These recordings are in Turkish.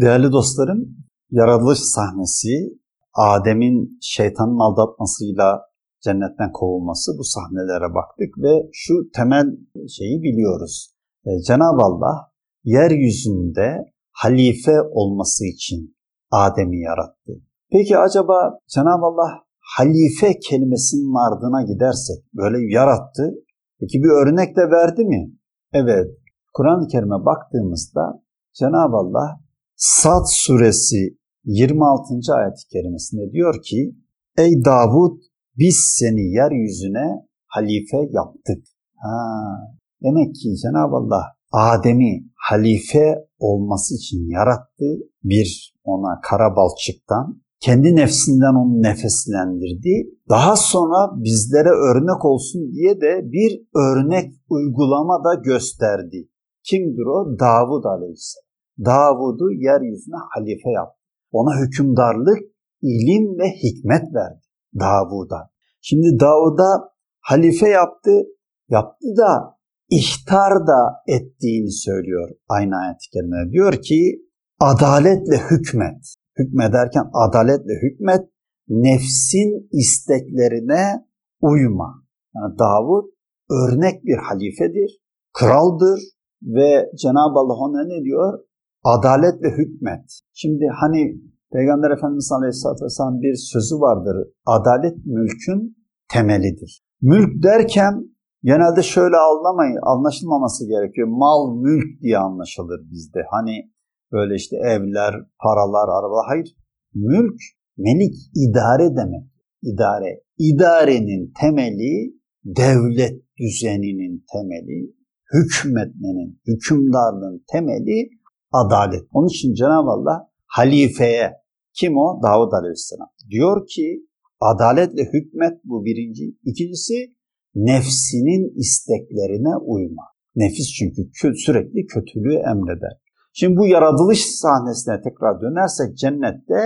Değerli dostlarım, yaratılış sahnesi Adem'in şeytanın aldatmasıyla cennetten kovulması bu sahnelere baktık ve şu temel şeyi biliyoruz. Ee, Cenab-ı Allah yeryüzünde halife olması için Adem'i yarattı. Peki acaba Cenab-ı Allah halife kelimesinin ardına gidersek böyle yarattı. Peki bir örnek de verdi mi? Evet. Kur'an-ı Kerim'e baktığımızda Cenab-ı Allah Sad suresi 26. ayet-i kerimesinde diyor ki Ey Davud biz seni yeryüzüne halife yaptık. Ha, demek ki Cenab-ı Allah Adem'i halife olması için yarattı. Bir ona kara balçıktan, kendi nefsinden onu nefeslendirdi. Daha sonra bizlere örnek olsun diye de bir örnek uygulama da gösterdi. Kimdir o? Davud Aleyhisselam. Davud'u yeryüzüne halife yaptı. Ona hükümdarlık, ilim ve hikmet verdi Davud'a. Şimdi Davud'a halife yaptı, yaptı da ihtar da ettiğini söylüyor aynı ayet-i kerimede. Diyor ki adaletle hükmet. Hükmederken adaletle hükmet, nefsin isteklerine uyma. Yani Davud örnek bir halifedir, kraldır ve Cenab-ı Allah ona ne diyor? Adaletle hükmet. Şimdi hani Peygamber Efendimiz Aleyhisselatü Vesselam bir sözü vardır. Adalet mülkün temelidir. Mülk derken genelde şöyle anlamayın, anlaşılmaması gerekiyor. Mal, mülk diye anlaşılır bizde. Hani böyle işte evler, paralar, arabalar. Hayır. Mülk, melik, idare demek. İdare. İdarenin temeli, devlet düzeninin temeli, hükmetmenin, hükümdarlığın temeli adalet. Onun için Cenab-ı Allah halifeye, kim o? Davud Aleyhisselam. Diyor ki adaletle hükmet bu birinci. İkincisi nefsinin isteklerine uyma. Nefis çünkü sürekli kötülüğü emreder. Şimdi bu yaratılış sahnesine tekrar dönersek cennette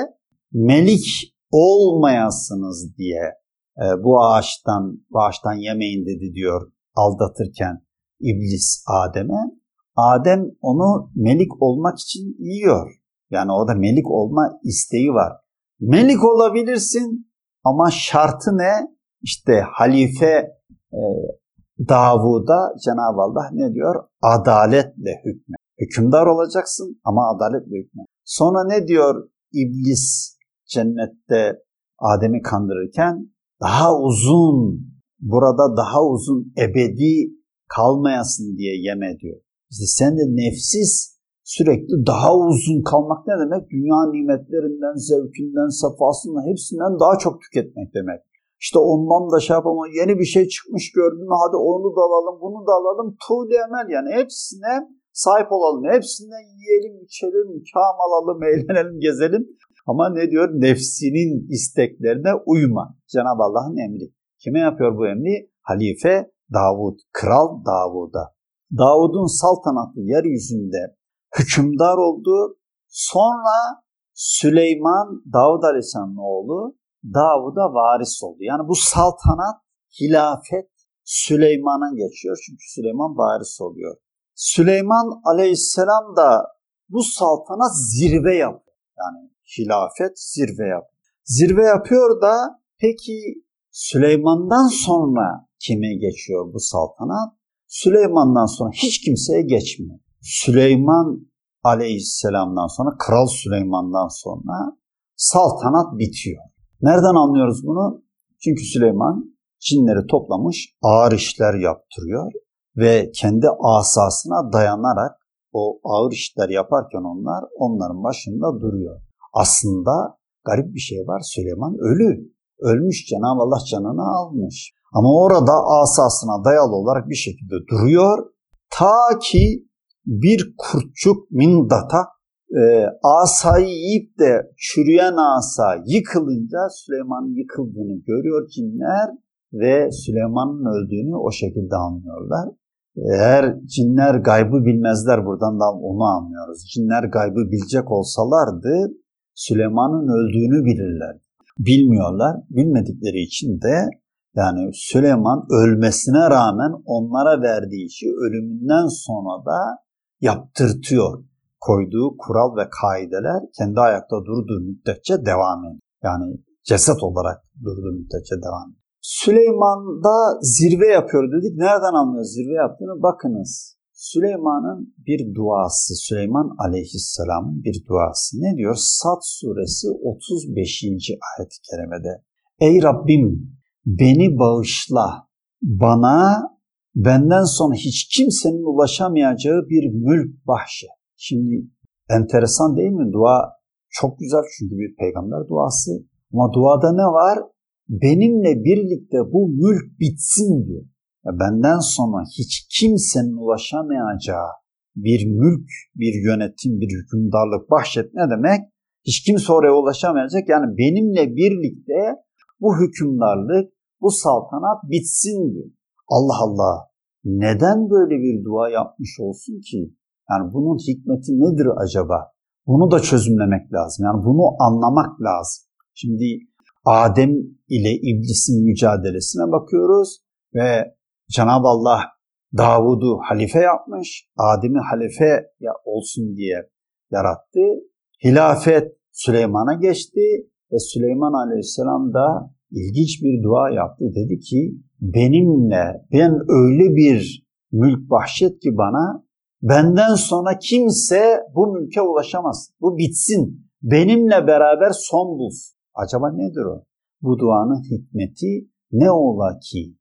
melik olmayasınız diye e, bu ağaçtan bu ağaçtan yemeyin dedi diyor aldatırken iblis Adem'e. Adem onu melik olmak için yiyor. Yani orada melik olma isteği var. Melik olabilirsin ama şartı ne? İşte halife e, Davud'a Cenab-ı Allah ne diyor? Adaletle hükme. Hükümdar olacaksın ama adaletle hükme. Sonra ne diyor iblis cennette Adem'i kandırırken? Daha uzun, burada daha uzun ebedi kalmayasın diye yeme diyor. İşte sen de nefsiz sürekli daha uzun kalmak ne demek? Dünya nimetlerinden, zevkinden, sefasından hepsinden daha çok tüketmek demek. İşte ondan da şey yapalım, yeni bir şey çıkmış gördün hadi onu da alalım, bunu da alalım. Tuğli emel yani hepsine sahip olalım. Hepsinden yiyelim, içelim, kam alalım, eğlenelim, gezelim. Ama ne diyor? Nefsinin isteklerine uyma. Cenab-ı Allah'ın emri. Kime yapıyor bu emri? Halife Davud, Kral Davud'a. Davud'un saltanatı yeryüzünde hükümdar oldu. Sonra Süleyman, Davud Aleyhisselam'ın oğlu Davud'a varis oldu. Yani bu saltanat, hilafet Süleyman'a geçiyor. Çünkü Süleyman varis oluyor. Süleyman Aleyhisselam da bu saltanat zirve yapıyor. Yani hilafet zirve yapıyor. Zirve yapıyor da peki Süleyman'dan sonra kime geçiyor bu saltanat? Süleyman'dan sonra hiç kimseye geçmiyor. Süleyman aleyhisselamdan sonra, Kral Süleyman'dan sonra saltanat bitiyor. Nereden anlıyoruz bunu? Çünkü Süleyman cinleri toplamış, ağır işler yaptırıyor ve kendi asasına dayanarak o ağır işler yaparken onlar onların başında duruyor. Aslında garip bir şey var. Süleyman ölü. Ölmüş Cenab-ı Allah canını almış. Ama orada asasına dayalı olarak bir şekilde duruyor. Ta ki bir kurtçuk mindata e, asayı yiyip de çürüyen asa yıkılınca Süleyman'ın yıkıldığını görüyor cinler ve Süleyman'ın öldüğünü o şekilde anlıyorlar. Eğer cinler gaybı bilmezler buradan da onu anlıyoruz. Cinler gaybı bilecek olsalardı Süleyman'ın öldüğünü bilirler. Bilmiyorlar. Bilmedikleri için de yani Süleyman ölmesine rağmen onlara verdiği işi ölümünden sonra da yaptırtıyor. koyduğu kural ve kaideler kendi ayakta durduğu müddetçe devam ediyor. Yani ceset olarak durduğu müddetçe devam ediyor. Süleyman da zirve yapıyor dedik. Nereden anlıyoruz zirve yaptığını? Bakınız. Süleyman'ın bir duası, Süleyman aleyhisselamın bir duası. Ne diyor? Sad suresi 35. ayet-i kerimede. Ey Rabbim beni bağışla, bana benden sonra hiç kimsenin ulaşamayacağı bir mülk bahşet. Şimdi enteresan değil mi? Dua çok güzel çünkü bir peygamber duası. Ama duada ne var? Benimle birlikte bu mülk bitsin diyor. Ya benden sonra hiç kimsenin ulaşamayacağı bir mülk, bir yönetim, bir hükümdarlık bahşet ne demek? Hiç kimse oraya ulaşamayacak. Yani benimle birlikte bu hükümdarlık, bu saltanat bitsin diyor. Allah Allah. Neden böyle bir dua yapmış olsun ki? Yani bunun hikmeti nedir acaba? Bunu da çözümlemek lazım. Yani bunu anlamak lazım. Şimdi Adem ile iblisin mücadelesine bakıyoruz ve Cenab-ı Allah Davud'u halife yapmış, Adem'i halife olsun diye yarattı. Hilafet Süleyman'a geçti ve Süleyman Aleyhisselam da ilginç bir dua yaptı. Dedi ki benimle ben öyle bir mülk bahşet ki bana benden sonra kimse bu mülke ulaşamaz. Bu bitsin. Benimle beraber son bulsun. Acaba nedir o? Bu duanın hikmeti ne ola ki